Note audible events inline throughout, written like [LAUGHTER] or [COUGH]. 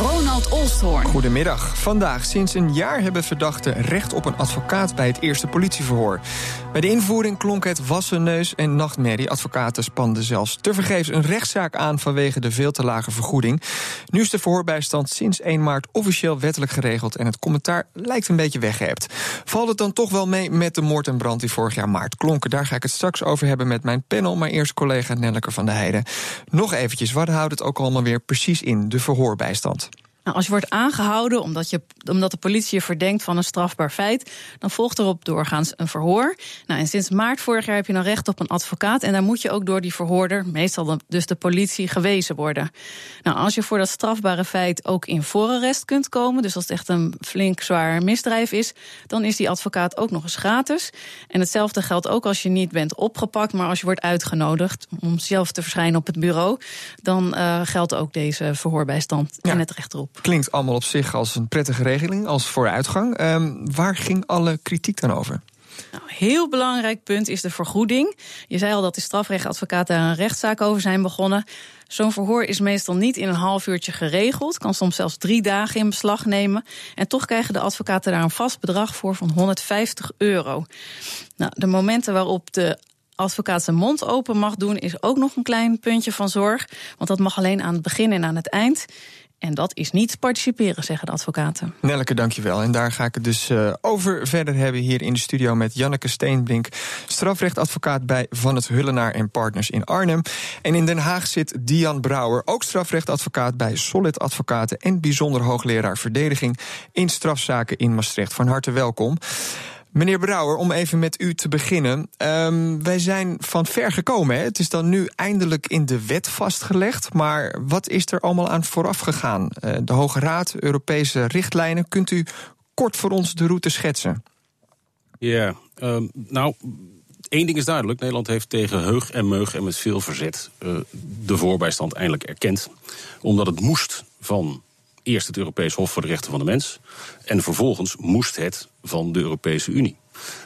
Ronald Olsthoorn. Goedemiddag. Vandaag, sinds een jaar hebben verdachten recht op een advocaat bij het eerste politieverhoor. Bij de invoering klonk het wassenneus en nachtmerrie. Advocaten spanden zelfs tevergeefs een rechtszaak aan vanwege de veel te lage vergoeding. Nu is de verhoorbijstand sinds 1 maart officieel wettelijk geregeld en het commentaar lijkt een beetje weggehebt. Valt het dan toch wel mee met de moord en brand die vorig jaar maart klonken? Daar ga ik het straks over hebben met mijn panel, maar eerst collega Nelleke van der Heijden. Nog eventjes, wat houdt het ook allemaal weer precies in, de verhoorbijstand? Nou, als je wordt aangehouden omdat, je, omdat de politie je verdenkt van een strafbaar feit, dan volgt erop doorgaans een verhoor. Nou, en sinds maart vorig jaar heb je dan recht op een advocaat. En daar moet je ook door die verhoorder, meestal dus de politie, gewezen worden. Nou, als je voor dat strafbare feit ook in voorarrest kunt komen, dus als het echt een flink zwaar misdrijf is, dan is die advocaat ook nog eens gratis. En hetzelfde geldt ook als je niet bent opgepakt, maar als je wordt uitgenodigd om zelf te verschijnen op het bureau, dan uh, geldt ook deze verhoorbijstand ja. en het recht erop. Klinkt allemaal op zich als een prettige regeling, als vooruitgang. Um, waar ging alle kritiek dan over? Nou, heel belangrijk punt is de vergoeding. Je zei al dat de strafrechtadvocaten daar een rechtszaak over zijn begonnen. Zo'n verhoor is meestal niet in een half uurtje geregeld. Kan soms zelfs drie dagen in beslag nemen. En toch krijgen de advocaten daar een vast bedrag voor van 150 euro. Nou, de momenten waarop de advocaat zijn mond open mag doen, is ook nog een klein puntje van zorg. Want dat mag alleen aan het begin en aan het eind. En dat is niet participeren, zeggen de advocaten. Nelleke, dankjewel. En daar ga ik het dus uh, over verder hebben hier in de studio met Janneke Steenbrink, strafrechtadvocaat bij Van het Hullenaar en Partners in Arnhem. En in Den Haag zit Dian Brouwer, ook strafrechtadvocaat bij Solid Advocaten en bijzonder hoogleraar verdediging in strafzaken in Maastricht. Van harte welkom. Meneer Brouwer, om even met u te beginnen. Um, wij zijn van ver gekomen. Hè? Het is dan nu eindelijk in de wet vastgelegd. Maar wat is er allemaal aan vooraf gegaan? Uh, de Hoge Raad, Europese richtlijnen. Kunt u kort voor ons de route schetsen? Ja, um, nou, één ding is duidelijk. Nederland heeft tegen heug en meug en met veel verzet uh, de voorbijstand eindelijk erkend. Omdat het moest van eerst het Europees Hof voor de Rechten van de Mens. En vervolgens moest het van de Europese Unie.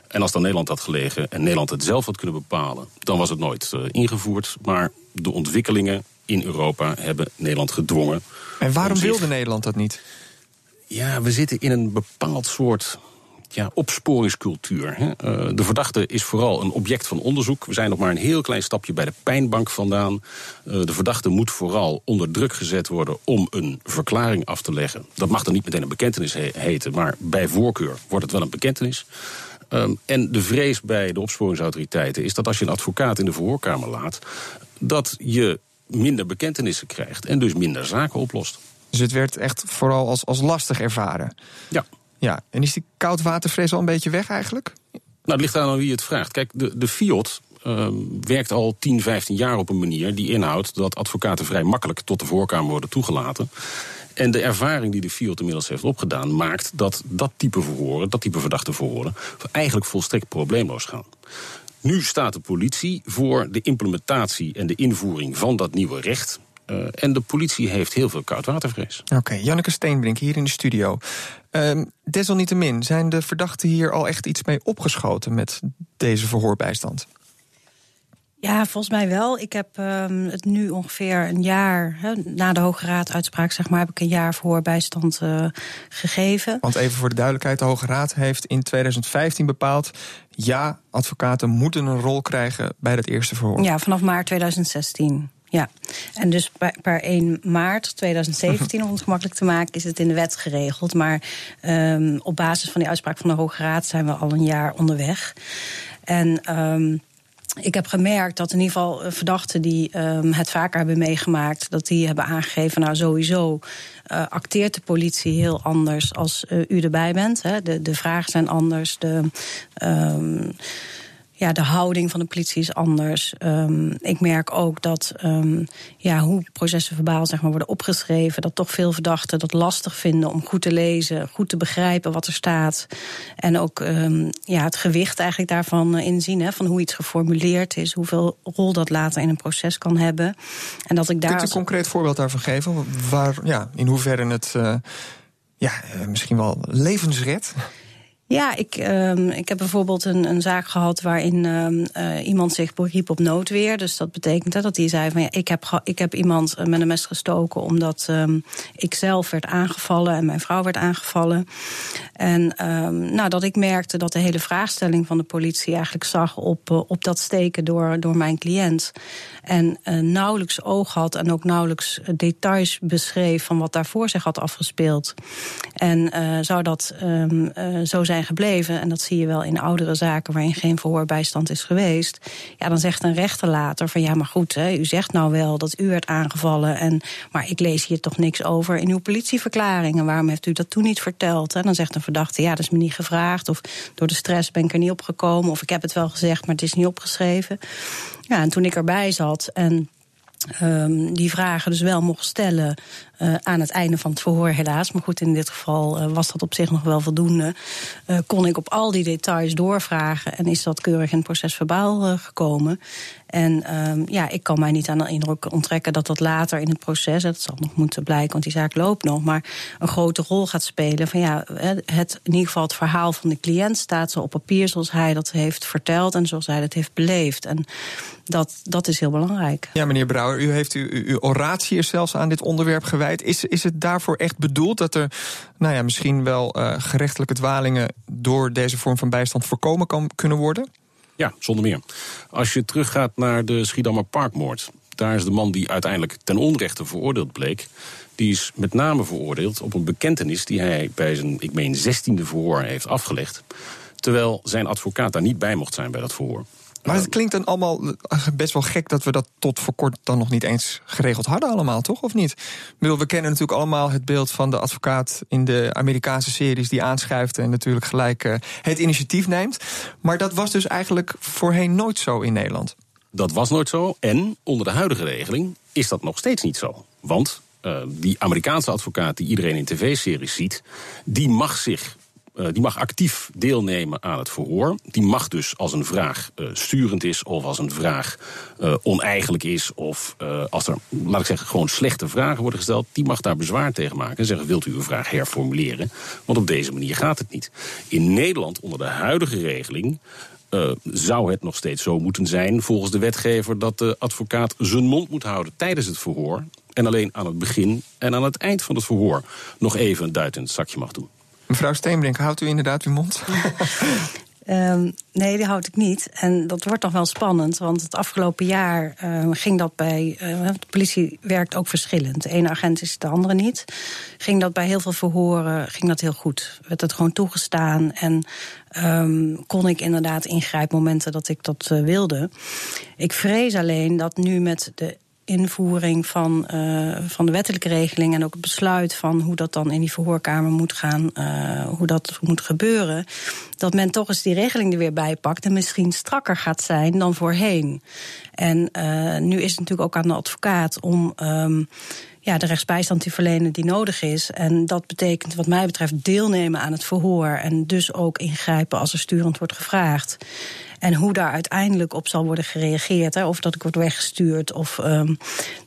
En als dan Nederland had gelegen en Nederland het zelf had kunnen bepalen, dan was het nooit uh, ingevoerd. Maar de ontwikkelingen in Europa hebben Nederland gedwongen. En waarom wilde Nederland dat niet? Ja, we zitten in een bepaald soort ja, opsporingscultuur. Hè. Uh, de verdachte is vooral een object van onderzoek. We zijn nog maar een heel klein stapje bij de pijnbank vandaan. Uh, de verdachte moet vooral onder druk gezet worden om een verklaring af te leggen. Dat mag dan niet meteen een bekentenis he heten, maar bij voorkeur wordt het wel een bekentenis. Um, en de vrees bij de opsporingsautoriteiten is dat als je een advocaat in de verhoorkamer laat, dat je minder bekentenissen krijgt en dus minder zaken oplost. Dus het werd echt vooral als, als lastig ervaren. Ja. Ja, en is die koudwatervrees al een beetje weg eigenlijk? Nou, het ligt aan wie het vraagt. Kijk, de, de FIOT uh, werkt al 10, 15 jaar op een manier die inhoudt dat advocaten vrij makkelijk tot de voorkamer worden toegelaten. En de ervaring die de FIOT inmiddels heeft opgedaan, maakt dat dat type verhoren, dat type verdachte verhoren, eigenlijk volstrekt probleemloos gaan. Nu staat de politie voor de implementatie en de invoering van dat nieuwe recht. Uh, en de politie heeft heel veel koudwatervrees. Oké, okay, Janneke Steenbrink hier in de studio. Uh, desalniettemin, zijn de verdachten hier al echt iets mee opgeschoten met deze verhoorbijstand? Ja, volgens mij wel. Ik heb um, het nu ongeveer een jaar, he, na de Hoge Raad uitspraak, zeg maar, heb ik een jaar verhoorbijstand uh, gegeven. Want even voor de duidelijkheid, de Hoge Raad heeft in 2015 bepaald, ja, advocaten moeten een rol krijgen bij dat eerste verhoor. Ja, vanaf maart 2016. Ja, en dus per 1 maart 2017, om het gemakkelijk te maken, is het in de wet geregeld. Maar um, op basis van die uitspraak van de Hoge Raad zijn we al een jaar onderweg. En um, ik heb gemerkt dat in ieder geval verdachten die um, het vaker hebben meegemaakt, dat die hebben aangegeven, nou sowieso uh, acteert de politie heel anders als uh, u erbij bent. Hè. De, de vragen zijn anders. De, ja, de houding van de politie is anders. Um, ik merk ook dat um, ja, hoe processen verbaal zeg maar, worden opgeschreven, dat toch veel verdachten dat lastig vinden om goed te lezen, goed te begrijpen wat er staat. En ook um, ja, het gewicht eigenlijk daarvan inzien, hè, van hoe iets geformuleerd is, hoeveel rol dat later in een proces kan hebben. En dat ik daar. Kunt u een concreet voorbeeld daarvan geven? Waar, ja, in hoeverre het. Uh ja, misschien wel levensred? Ja, ik, uh, ik heb bijvoorbeeld een, een zaak gehad waarin uh, iemand zich beriep op noodweer. Dus dat betekent dat hij zei van ja, ik heb, ik heb iemand met een mes gestoken omdat um, ik zelf werd aangevallen en mijn vrouw werd aangevallen. En nou, dat ik merkte dat de hele vraagstelling van de politie eigenlijk zag op, uh, op dat steken door, door mijn cliënt. En nauwelijks oog had en ook nauwelijks details beschreef van wat daarvoor zich had afgespeeld. En zou dat zo zijn gebleven, en dat zie je wel in oudere zaken waarin geen verhoorbijstand is geweest, ja, dan zegt een rechter later van ja, maar goed, hè, u zegt nou wel dat u werd aangevallen, en, maar ik lees hier toch niks over in uw politieverklaring. En waarom heeft u dat toen niet verteld? En dan zegt een verdachte, ja, dat is me niet gevraagd, of door de stress ben ik er niet op gekomen, of ik heb het wel gezegd, maar het is niet opgeschreven. Ja, en toen ik erbij zat en um, die vragen dus wel mocht stellen uh, aan het einde van het verhoor, helaas. Maar goed, in dit geval uh, was dat op zich nog wel voldoende. Uh, kon ik op al die details doorvragen en is dat keurig in het proces verbaal gekomen. En um, ja, ik kan mij niet aan de indruk onttrekken dat dat later in het proces, dat zal nog moeten blijken, want die zaak loopt nog, maar een grote rol gaat spelen. Van ja, het, in ieder geval het verhaal van de cliënt staat zo op papier zoals hij dat heeft verteld en zoals hij dat heeft beleefd. En dat, dat is heel belangrijk. Ja, meneer Brouwer, u heeft uw, uw oratie er zelfs aan dit onderwerp gewijd. Is, is het daarvoor echt bedoeld dat er nou ja, misschien wel uh, gerechtelijke dwalingen door deze vorm van bijstand voorkomen kan, kunnen worden? Ja, zonder meer. Als je teruggaat naar de Schiedammer Parkmoord, daar is de man die uiteindelijk ten onrechte veroordeeld bleek. Die is met name veroordeeld op een bekentenis die hij bij zijn, ik meen, zestiende verhoor heeft afgelegd. Terwijl zijn advocaat daar niet bij mocht zijn bij dat verhoor. Maar het klinkt dan allemaal eh, best wel gek dat we dat tot voor kort dan nog niet eens geregeld hadden, allemaal, toch? Of niet? we kennen natuurlijk allemaal het beeld van de advocaat in de Amerikaanse series die aanschuift en natuurlijk gelijk uh, het initiatief neemt. Maar dat was dus eigenlijk voorheen nooit zo in Nederland. Dat was nooit zo. En onder de huidige regeling is dat nog steeds niet zo. Want uh, die Amerikaanse advocaat die iedereen in tv-series ziet, die mag zich uh, die mag actief deelnemen aan het verhoor. Die mag dus als een vraag uh, sturend is of als een vraag uh, oneigenlijk is of als er, laat ik zeggen, gewoon slechte vragen worden gesteld, die mag daar bezwaar tegen maken en zeggen: wilt u uw vraag herformuleren? Want op deze manier gaat het niet. In Nederland, onder de huidige regeling, zou het nog steeds zo moeten zijn, volgens de wetgever, dat de advocaat zijn mond moet houden tijdens het verhoor. En alleen aan het begin en aan het eind van het verhoor nog even een duit in het zakje mag doen. Mevrouw Steenbrink, houdt u inderdaad uw mond? Um, [LAUGHS] nee, die houd ik niet. En dat wordt nog wel spannend, want het afgelopen jaar uh, ging dat bij. Uh, de politie werkt ook verschillend. De ene agent is de andere niet. Ging dat bij heel veel verhoren ging dat heel goed. Werd het gewoon toegestaan en um, kon ik inderdaad ingrijpen momenten dat ik dat uh, wilde. Ik vrees alleen dat nu met de invoering van, uh, van de wettelijke regeling en ook het besluit van hoe dat dan in die verhoorkamer moet gaan, uh, hoe dat moet gebeuren, dat men toch eens die regeling er weer bij pakt en misschien strakker gaat zijn dan voorheen. En uh, nu is het natuurlijk ook aan de advocaat om. Um, ja, de rechtsbijstand te verlenen die nodig is. En dat betekent, wat mij betreft, deelnemen aan het verhoor. En dus ook ingrijpen als er sturend wordt gevraagd. En hoe daar uiteindelijk op zal worden gereageerd, hè, of dat ik word weggestuurd, of um,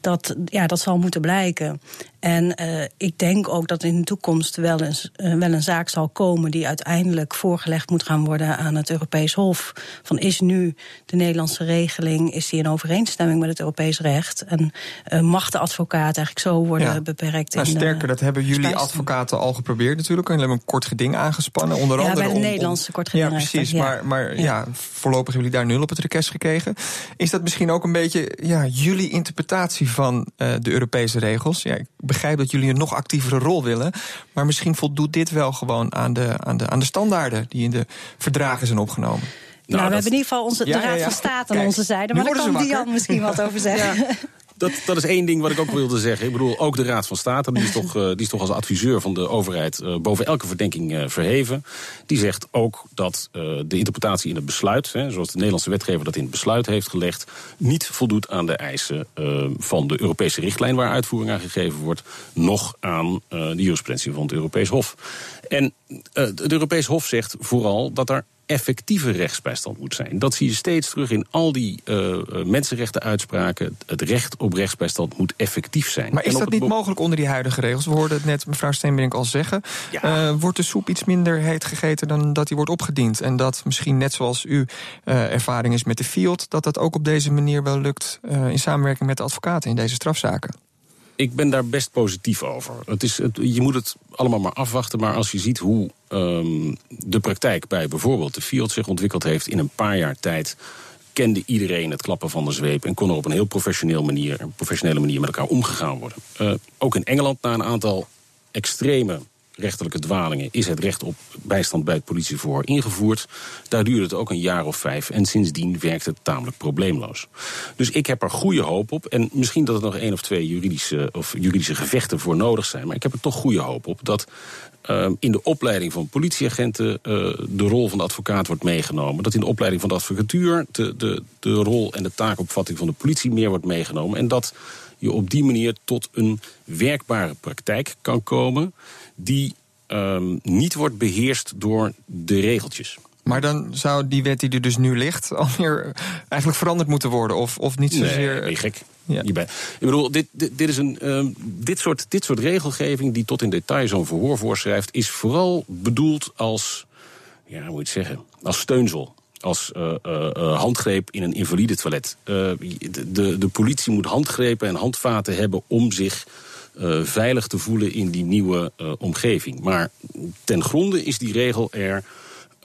dat, ja, dat zal moeten blijken. En uh, ik denk ook dat in de toekomst wel, eens, uh, wel een zaak zal komen die uiteindelijk voorgelegd moet gaan worden aan het Europees Hof. Van is nu de Nederlandse regeling is die in overeenstemming met het Europees recht? En uh, mag de advocaat eigenlijk zo worden ja. beperkt? Nou, in sterker, dat hebben jullie advocaten al geprobeerd natuurlijk. Jullie hebben een kort geding aangespannen. Onder ja, andere bij de om, Nederlandse kort geding. Ja, precies. Ja. Maar, maar ja. ja. Voorlopig hebben jullie daar nul op het rekest gekregen. Is dat misschien ook een beetje ja, jullie interpretatie van de Europese regels? Ja, ik begrijp dat jullie een nog actievere rol willen. Maar misschien voldoet dit wel gewoon aan de, aan de, aan de standaarden die in de verdragen zijn opgenomen. Nou, nou we hebben in ieder geval onze, de ja, Raad ja, ja. van State aan Kijk, onze zijde. Maar daar kan Dian misschien wat over [LAUGHS] zeggen. Dat, dat is één ding wat ik ook wilde zeggen. Ik bedoel, ook de Raad van State, die is toch, uh, die is toch als adviseur van de overheid uh, boven elke verdenking uh, verheven. Die zegt ook dat de interpretatie in het besluit, hè, zoals de Nederlandse wetgever dat in het besluit heeft gelegd, niet voldoet aan de eisen van de Europese richtlijn waar uitvoering aan gegeven wordt, nog aan de jurisprudentie van het Europees Hof. En het Europees Hof zegt vooral dat er effectieve rechtsbijstand moet zijn. Dat zie je steeds terug in al die uh, mensenrechtenuitspraken. Het recht op rechtsbijstand moet effectief zijn. Maar is dat niet mogelijk onder die huidige regels? We hoorden het net mevrouw Steenbrink al zeggen. Ja. Uh, wordt de soep iets minder heet gegeten dan dat die wordt opgediend? En dat misschien net zoals uw uh, ervaring is met de field... dat dat ook op deze manier wel lukt in samenwerking met de advocaten in deze strafzaken? Ik ben daar best positief over. Het is, je moet het allemaal maar afwachten. Maar als je ziet hoe um, de praktijk bij bijvoorbeeld de Field zich ontwikkeld heeft in een paar jaar tijd kende iedereen het klappen van de zweep en kon er op een heel professioneel manier, professionele manier met elkaar omgegaan worden. Uh, ook in Engeland, na een aantal extreme rechterlijke dwalingen is het recht op bijstand bij het politieverhoor ingevoerd. Daar duurde het ook een jaar of vijf en sindsdien werkt het tamelijk probleemloos. Dus ik heb er goede hoop op. En misschien dat er nog één of twee juridische, of juridische gevechten voor nodig zijn. Maar ik heb er toch goede hoop op dat uh, in de opleiding van politieagenten uh, de rol van de advocaat wordt meegenomen. Dat in de opleiding van de advocatuur de, de, de rol en de taakopvatting van de politie meer wordt meegenomen. En dat je op die manier tot een werkbare praktijk kan komen die um, niet wordt beheerst door de regeltjes. Maar dan zou die wet die er dus nu ligt alweer eigenlijk veranderd moeten worden? Of, of niet zozeer. Nee, ben je gek. Ja. Ik bedoel, dit, dit, dit is een, um, dit, soort, dit soort regelgeving die tot in detail zo'n verhoor voorschrijft, is vooral bedoeld als, ja, hoe moet je het zeggen, als steunzel als uh, uh, handgreep in een invalide toilet. de, de, politie moet handgrepen en handvaten hebben om zich veilig te voelen in die nieuwe omgeving. Maar ten gronde is die regel er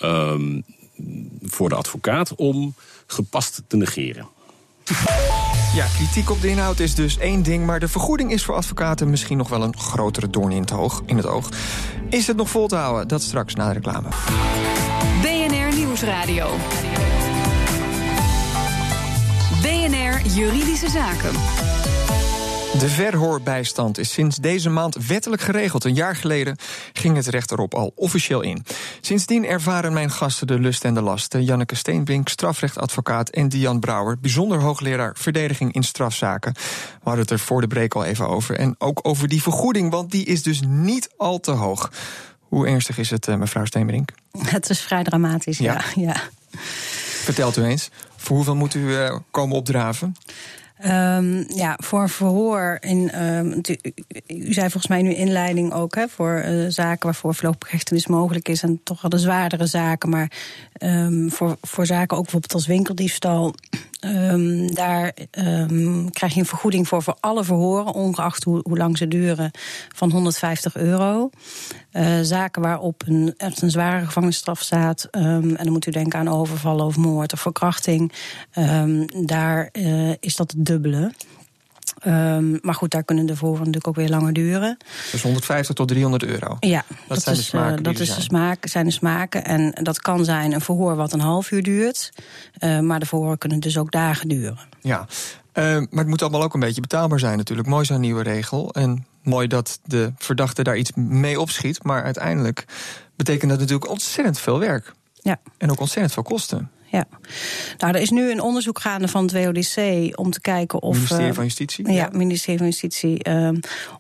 um, voor de advocaat om gepast te negeren. Ja, kritiek op de inhoud is dus één ding, maar de vergoeding is voor advocaten misschien nog wel een grotere doorn in het, oog, in het oog. Is het nog vol te houden? Dat straks na de reclame. Nieuwsradio. BNR Juridische Zaken. De verhoorbijstand is sinds deze maand wettelijk geregeld. Een jaar geleden ging het recht erop al officieel in. Sindsdien ervaren mijn gasten de lust en de lasten. Janneke Steenbrink, strafrechtadvocaat, en Dian Brouwer, bijzonder hoogleraar verdediging in strafzaken. We hadden het er voor de break al even over. En ook over die vergoeding, want die is dus niet al te hoog. Hoe ernstig is het, eh, mevrouw Steenbrink? Het is vrij dramatisch, ja. ja. ja. Vertelt u eens, voor hoeveel moet u uh, komen opdraven? Um, ja, voor een verhoor. In, um, u zei volgens mij nu inleiding ook hè, voor uh, zaken waarvoor voorlopig mogelijk is. En toch wel de zwaardere zaken. Maar um, voor, voor zaken ook bijvoorbeeld als winkeldiefstal. Um, daar um, krijg je een vergoeding voor voor alle verhoren, ongeacht hoe, hoe lang ze duren, van 150 euro. Uh, zaken waarop een, een zware gevangenisstraf staat, um, en dan moet u denken aan overval of moord of verkrachting, daar uh, is dat het dubbele. Um, maar goed, daar kunnen de voorren natuurlijk ook weer langer duren. Dus 150 tot 300 euro? Ja, dat, dat zijn is, de smaken. Uh, dat is de smaak, zijn de smaken. En dat kan zijn een verhoor wat een half uur duurt. Uh, maar de verhoren kunnen dus ook dagen duren. Ja, uh, maar het moet allemaal ook een beetje betaalbaar zijn natuurlijk. Mooi zo'n nieuwe regel. En mooi dat de verdachte daar iets mee opschiet. Maar uiteindelijk betekent dat natuurlijk ontzettend veel werk. Ja. En ook ontzettend veel kosten ja. Nou, er is nu een onderzoek gaande van het WODC om te kijken of. Ministerie uh, van Justitie? Ja, ministerie van Justitie. Uh,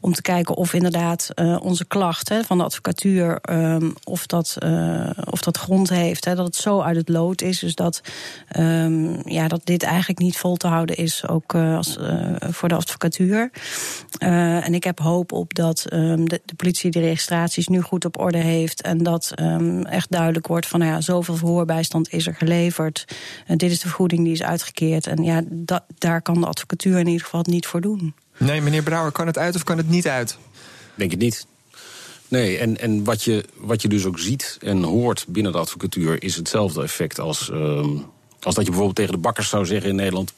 om te kijken of inderdaad uh, onze klacht van de advocatuur. Um, of, dat, uh, of dat grond heeft. Dat het zo uit het lood is. Dus dat, um, ja, dat dit eigenlijk niet vol te houden is. Ook als, voor de advocatuur. en ik heb hoop op dat de, de, politie de registraties nu goed op orde heeft. En dat echt duidelijk wordt van nou ja, zoveel verhoorbijstand is er geleverd. En dit is de vergoeding die is uitgekeerd. En ja, daar kan de advocatuur in ieder geval niet voor doen. Nee, meneer Brouwer, kan het uit of kan het niet uit? Denk het niet. Nee, en, en wat, je, wat je dus ook ziet en hoort binnen de advocatuur is hetzelfde effect als. Uh, als dat je bijvoorbeeld tegen de bakkers zou zeggen in Nederland: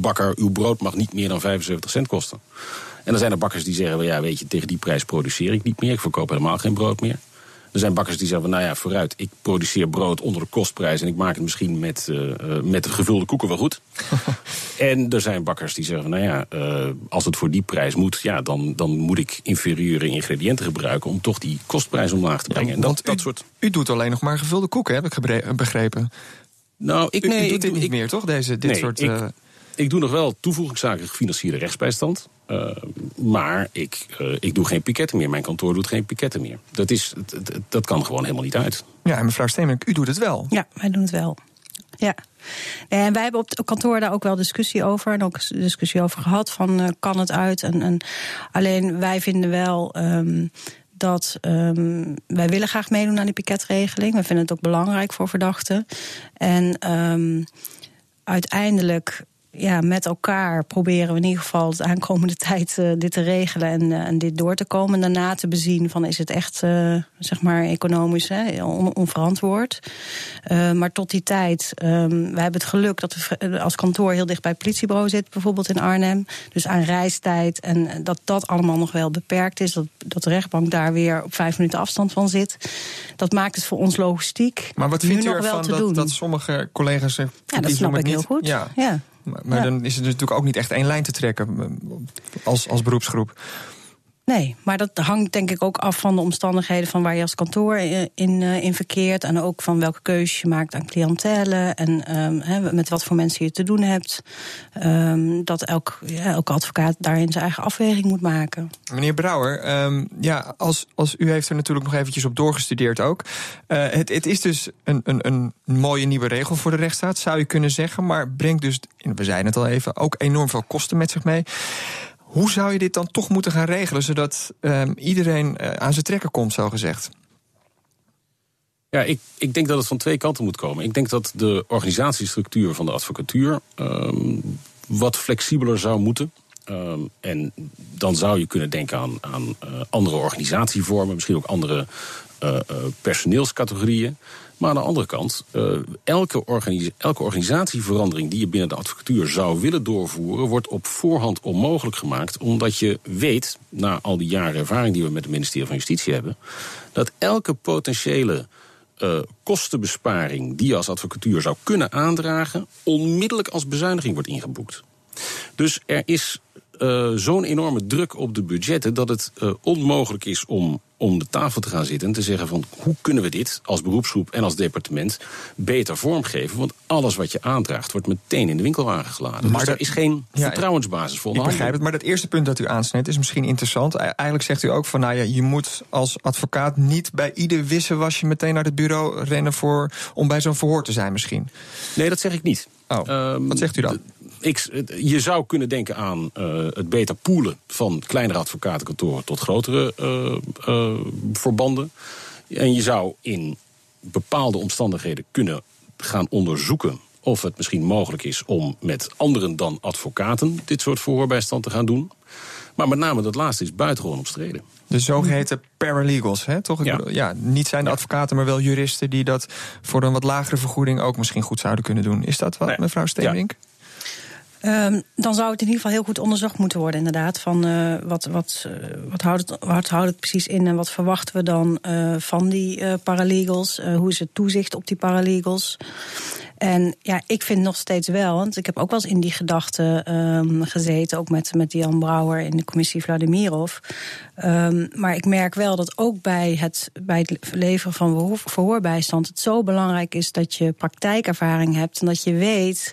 bakker, uw brood mag niet meer dan 75 cent kosten. En dan zijn er bakkers die zeggen: ja, weet je, tegen die prijs produceer ik niet meer. Ik verkoop helemaal geen brood meer. Er zijn bakkers die zeggen van, nou ja, vooruit, ik produceer brood onder de kostprijs... en ik maak het misschien met, uh, met gevulde koeken wel goed. [LAUGHS] en er zijn bakkers die zeggen van, nou ja, uh, als het voor die prijs moet... ja, dan, dan moet ik inferieure ingrediënten gebruiken... om toch die kostprijs omlaag te brengen. en dat, dat u, soort... u doet alleen nog maar gevulde koeken, heb ik begrepen. Nou, ik, nee, u, doet dit niet meer, toch? Deze, dit nee, soort... Ik, ik doe nog wel toevoegingszaken gefinancierde rechtsbijstand. Uh, maar ik, uh, ik doe geen piketten meer. Mijn kantoor doet geen piketten meer. Dat, is, dat, dat kan gewoon helemaal niet uit. Ja, en mevrouw Steenbrink, u doet het wel. Ja, wij doen het wel. Ja. En wij hebben op het kantoor daar ook wel discussie over. En ook discussie over gehad van uh, kan het uit. En, en, alleen wij vinden wel um, dat um, wij willen graag meedoen aan die piketregeling. We vinden het ook belangrijk voor verdachten. En um, uiteindelijk ja, met elkaar proberen we in ieder geval de aankomende [LAUGHS] tijd uh, dit te regelen en, uh, en dit door te komen. En daarna te bezien van is het echt uh, zeg maar economisch hè, on, onverantwoord. maar tot die tijd, um, we hebben het geluk dat we als kantoor heel dicht bij het politiebureau zitten, bijvoorbeeld in Arnhem. Dus aan reistijd en dat dat allemaal nog wel beperkt is. Dat, dat de rechtbank daar weer op vijf minuten afstand van zit. Dat maakt het voor ons logistiek. Maar wat vindt u ervan dat, dat sommige collega's. Ja, dat snap ik niet, heel goed. Ja. ja. Maar ja. dan is het natuurlijk ook niet echt één lijn te trekken als, als beroepsgroep. Nee, maar dat hangt denk ik ook af van de omstandigheden van waar je als kantoor in, in verkeert. En ook van welke keuzes je maakt aan cliëntelen. En he, met wat voor mensen je te doen hebt. Um, dat elk, ja, elke advocaat daarin zijn eigen afweging moet maken. Meneer Brouwer, um, ja, als, als u heeft er natuurlijk nog eventjes op doorgestudeerd ook. Uh, het, het is dus een, een, een mooie nieuwe regel voor de rechtsstaat, zou je kunnen zeggen. Maar brengt dus, we zeiden het al even, ook enorm veel kosten met zich mee. Hoe zou je dit dan toch moeten gaan regelen, zodat um, iedereen uh, aan zijn trekken komt, zo gezegd? Ja, ik, ik denk dat het van twee kanten moet komen. Ik denk dat de organisatiestructuur van de advocatuur um, wat flexibeler zou moeten. Um, en dan zou je kunnen denken aan, aan uh, andere organisatievormen, misschien ook andere uh, uh, personeelscategorieën. Maar aan de andere kant, elke, elke organisatieverandering die je binnen de advocatuur zou willen doorvoeren, wordt op voorhand onmogelijk gemaakt. Omdat je weet, na al die jaren ervaring die we met het ministerie van Justitie hebben, dat elke potentiële kostenbesparing die je als advocatuur zou kunnen aandragen, onmiddellijk als bezuiniging wordt ingeboekt. Dus er is uh, zo'n enorme druk op de budgetten dat het uh, onmogelijk is om om de tafel te gaan zitten en te zeggen van hoe kunnen we dit als beroepsgroep en als departement beter vormgeven? Want alles wat je aandraagt wordt meteen in de winkelwagen geladen. Maar dus er is geen ja, vertrouwensbasis voor. Ik begrijp het, maar dat eerste punt dat u aansnijdt is misschien interessant. Eigenlijk zegt u ook van nou ja, je moet als advocaat niet bij ieder wisselwasje meteen naar het bureau rennen voor, om bij zo'n verhoor te zijn misschien. Nee, dat zeg ik niet. Oh, um, wat zegt u dan? Ik, je zou kunnen denken aan uh, het beter poelen van kleinere advocatenkantoren tot grotere uh, uh, verbanden. En je zou in bepaalde omstandigheden kunnen gaan onderzoeken of het misschien mogelijk is om met anderen dan advocaten dit soort verhoorbijstand te gaan doen. Maar met name dat laatste is buitengewoon omstreden. De zogeheten paralegals, hè, toch? Ja. Bedoel, ja, niet zijn de advocaten, maar wel juristen die dat voor een wat lagere vergoeding ook misschien goed zouden kunnen doen. Is dat wat, nee. mevrouw Steenwink? Ja. Um, dan zou het in ieder geval heel goed onderzocht moeten worden, inderdaad. Van uh, wat, wat, uh, wat, houdt het, wat houdt het precies in en wat verwachten we dan uh, van die paralegals? hoe is het toezicht op die paralegals? En ja, ik vind nog steeds wel, want ik heb ook wel eens in die gedachten um, gezeten, ook met, met Jan Brouwer in de commissie Vladimirov. Um, maar ik merk wel dat ook bij het, bij het leveren van verhoorbijstand het zo belangrijk is dat je praktijkervaring hebt en dat je weet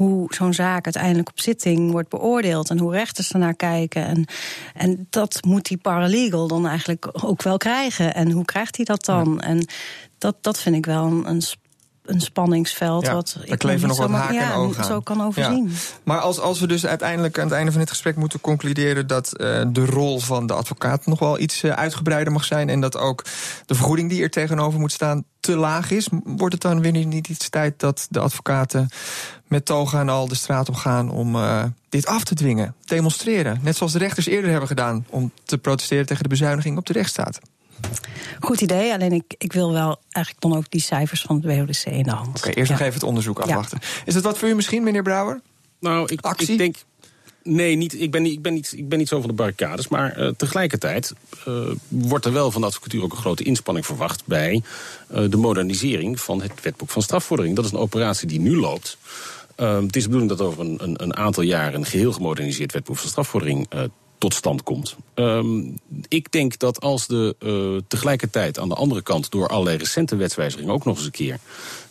hoe zo'n zaak uiteindelijk op zitting wordt beoordeeld en hoe rechters ernaar kijken. En, en dat moet die paralegal dan eigenlijk ook wel krijgen. En hoe krijgt hij dat dan? Ja. En dat, dat vind ik wel een, een een spanningsveld. Ja, wat ik kleven nog wat haken ja, en ogen zo kan overzien. Ja. Maar als, als we dus uiteindelijk aan het einde van dit gesprek moeten concluderen dat uh, de rol van de advocaat nog wel iets uh, uitgebreider mag zijn en dat ook de vergoeding die er tegenover moet staan te laag is, wordt het dan weer niet iets tijd dat de advocaten met toga en al de straat op gaan om uh, dit af te dwingen, demonstreren, net zoals de rechters eerder hebben gedaan om te protesteren tegen de bezuiniging op de rechtsstaat? Goed idee, alleen ik, ik wil wel eigenlijk dan ook die cijfers van het WODC in de hand. Oké, okay, eerst ja. nog even het onderzoek afwachten. Ja. Is dat wat voor u misschien, meneer Brouwer? Nou, ik, Actie? ik denk. Nee, niet, ik, ben niet, ik, ben niet, ik ben niet zo van de barricades. Maar uh, tegelijkertijd uh, wordt er wel van de advocatuur ook een grote inspanning verwacht bij uh, de modernisering van het wetboek van strafvordering. Dat is een operatie die nu loopt. Uh, het is de bedoeling dat over een, een, een, aantal jaren een geheel gemoderniseerd wetboek van strafvordering uh, tot stand komt. Um, ik denk dat als de uh, tegelijkertijd aan de andere kant door allerlei recente wetswijzigingen ook nog eens een keer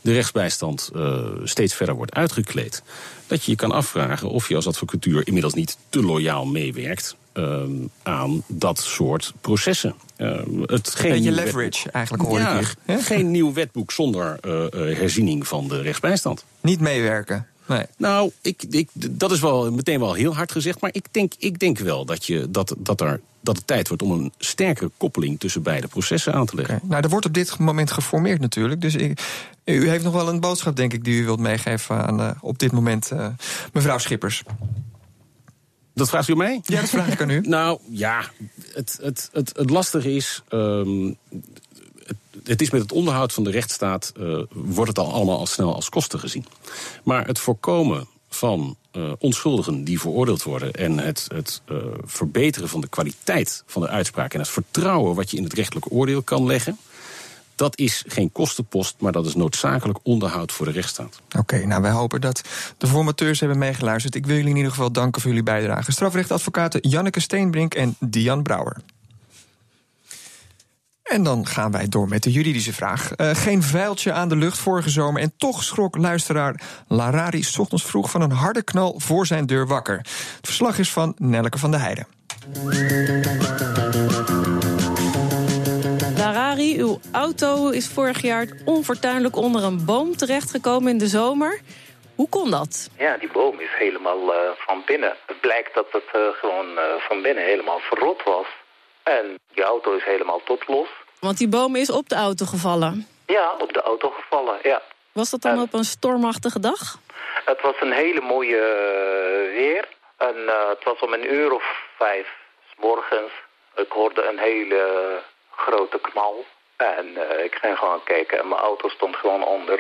de rechtsbijstand uh, steeds verder wordt uitgekleed, dat je je kan afvragen of je als advocatuur inmiddels niet te loyaal meewerkt ehm, aan dat soort processen. Uh, het geen Beetje leverage, wetboek. eigenlijk hoor Ja, ik hier. Geen nieuw wetboek zonder eh, eh, herziening van de rechtsbijstand. Niet meewerken. Nee. Nou, ik, ik, dat is wel meteen wel heel hard gezegd. Maar ik denk, ik denk wel dat, je, dat, dat, er, dat het tijd wordt om een sterkere koppeling tussen beide processen aan te leggen. Oké. Nou, er wordt op dit moment geformeerd natuurlijk. Dus ik, u heeft nog wel een boodschap, denk ik, die u wilt meegeven aan eh, op dit moment eh, mevrouw Schippers. Dat vraagt u mij? Ja, dat vraag ik aan u. Nou ja, het, het, het, het lastige is. ehm, het, is met het onderhoud van de rechtsstaat. eh, wordt het al allemaal al snel als kosten gezien. Maar het voorkomen van eh, onschuldigen die veroordeeld worden. en het, het eh, verbeteren van de kwaliteit van de uitspraak. en het vertrouwen wat je in het rechtelijke oordeel kan leggen. dat is geen kostenpost, maar dat is noodzakelijk onderhoud voor de rechtsstaat. Oké, nou wij hopen dat de formateurs hebben meegeluisterd. Ik wil jullie in ieder geval danken voor jullie bijdrage. Strafrechtadvocaten Janneke Steenbrink en Dian Brouwer. En dan gaan wij door met de juridische vraag. Eh, geen vuiltje aan de lucht vorige zomer. En toch schrok luisteraar Larari 's ochtends vroeg van een harde knal voor zijn deur wakker. Het verslag is van Nelleke van der Heijden. Larari, uw auto is vorig jaar onfortuinlijk onder een boom terechtgekomen in de zomer. Hoe kon dat? Ja, die boom is helemaal eh, van binnen. Het blijkt dat het eh, gewoon eh, van binnen helemaal verrot was. En die auto is helemaal tot los. Want die boom is op de auto gevallen. Ja, op de auto gevallen, ja. Was dat dan op een stormachtige dag? Het was een hele mooie eh, weer. En eh, het was om een uur of vijf s morgens. Ik hoorde een hele grote knal. En eh, ik ging gewoon kijken en mijn auto stond gewoon onder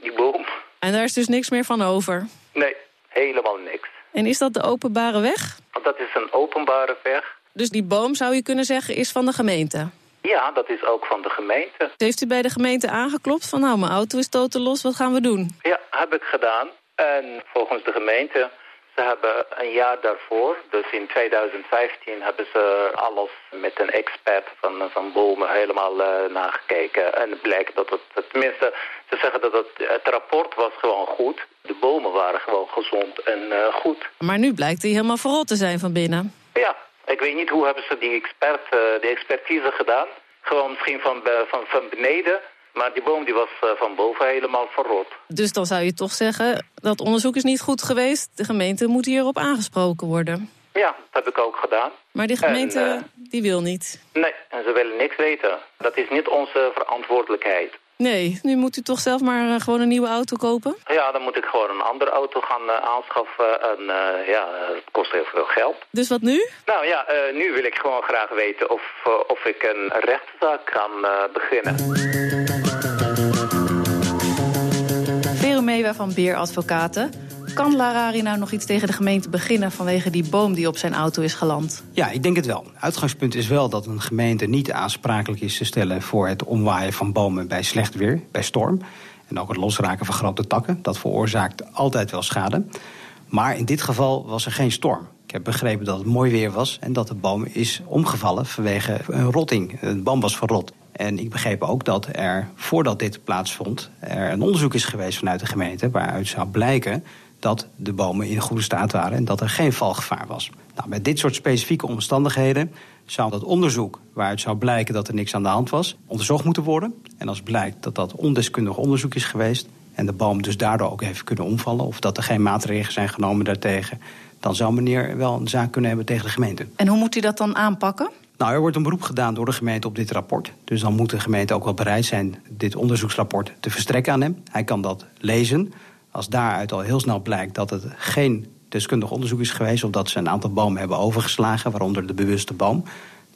die boom. En daar is dus niks meer van over. Nee, helemaal niks. En is dat de openbare weg? Dat is een openbare weg. Dus die boom, zou je kunnen zeggen, is van de gemeente. Ja, dat is ook van de gemeente. Heeft u bij de gemeente aangeklopt van nou, mijn auto is totaal los, wat gaan we doen? Ja, heb ik gedaan. En volgens de gemeente, ze hebben een jaar daarvoor, dus in 2015, hebben ze alles met een expert van, van bomen helemaal eh, nagekeken. En het blijkt dat het, tenminste, ze zeggen dat het, het rapport was gewoon goed. De bomen waren gewoon gezond en eh, goed. Maar nu blijkt hij helemaal verrot te zijn van binnen. Ja, ik weet niet hoe hebben ze die, expert, eh, die expertise gedaan. Gewoon misschien van, van, van beneden. Maar die boom die was eh, van boven helemaal verrot. Dus dan zou je toch zeggen, dat onderzoek is niet goed geweest. De gemeente moet hierop aangesproken worden. Ja, dat heb ik ook gedaan. Maar die gemeente, En, eh, die wil niet. Nee, en ze willen niks weten. Dat is niet onze verantwoordelijkheid. Nee, nu moet u toch zelf maar eh, gewoon een nieuwe auto kopen? Ja, dan moet ik gewoon een andere auto gaan eh, aanschaffen. En eh, ja, het kost heel veel geld. Dus wat nu? Nou ja, eh, nu wil ik gewoon graag weten of, of ik een rechtszaak kan beginnen. Vero Meewa van Beer Advocaten. Kan Larari nou nog iets tegen de gemeente beginnen vanwege die boom die op zijn auto is geland? Ja, ik denk het wel. Uitgangspunt is wel dat een gemeente niet aansprakelijk is te stellen voor het omwaaien van bomen bij slecht weer, bij storm. En ook het losraken van grote takken. Dat veroorzaakt altijd wel schade. Maar in dit geval was er geen storm. Ik heb begrepen dat het mooi weer was en dat de boom is omgevallen vanwege een rotting. De boom was verrot. En ik begreep ook dat er, voordat dit plaatsvond, er een onderzoek is geweest vanuit de gemeente waaruit zou blijken dat de bomen in goede staat waren en dat er geen valgevaar was. Nou, met dit soort specifieke omstandigheden zou dat onderzoek, waaruit zou blijken dat er niks aan de hand was, onderzocht moeten worden. En als blijkt dat dat ondeskundig onderzoek is geweest en de boom dus daardoor ook heeft kunnen omvallen, of dat er geen maatregelen zijn genomen daartegen, dan zou meneer wel een zaak kunnen hebben tegen de gemeente. En hoe moet u dat dan aanpakken? Nou, er wordt een beroep gedaan door de gemeente op dit rapport. Dus dan moet de gemeente ook wel bereid zijn dit onderzoeksrapport te verstrekken aan hem. Hij kan dat lezen. Als daaruit al heel snel blijkt dat het geen deskundig onderzoek is geweest... of dat ze een aantal bomen hebben overgeslagen, waaronder de bewuste boom...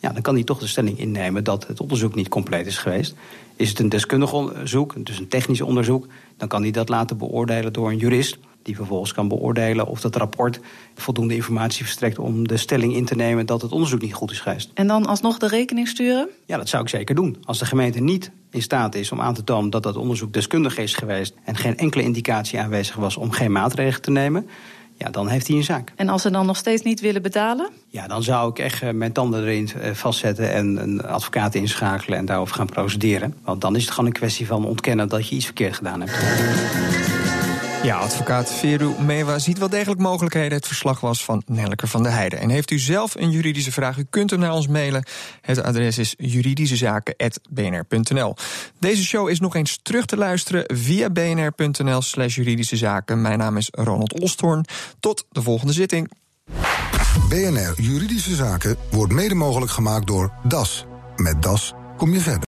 Ja, dan kan hij toch de stelling innemen dat het onderzoek niet compleet is geweest. Is het een deskundig onderzoek, dus een technisch onderzoek... dan kan hij dat laten beoordelen door een jurist... die vervolgens kan beoordelen of dat rapport voldoende informatie verstrekt... om de stelling in te nemen dat het onderzoek niet goed is geweest. En dan alsnog de rekening sturen? Ja, dat zou ik zeker doen. Als de gemeente niet in staat is om aan te tonen dat dat onderzoek deskundig is geweest... en geen enkele indicatie aanwezig was om geen maatregelen te nemen... ja, dan heeft hij een zaak. En als ze dan nog steeds niet willen betalen? Ja, dan zou ik echt eh, mijn tanden erin eh, vastzetten en een advocaat inschakelen en daarover gaan procederen. Want dan is het gewoon een kwestie van ontkennen dat je iets verkeerd gedaan hebt. Ja, advocaat Veru Mewa ziet wel degelijk mogelijkheden. Het verslag was van Nelleke van der Heijden. En heeft u zelf een juridische vraag, u kunt hem naar ons mailen. Het adres is juridischezaken.bnr.nl. Deze show is nog eens terug te luisteren via bnr.nl slash juridische zaken. Mijn naam is Ronald Olsthoorn. Tot de volgende zitting. BNR Juridische Zaken wordt mede mogelijk gemaakt door DAS. Met DAS kom je verder.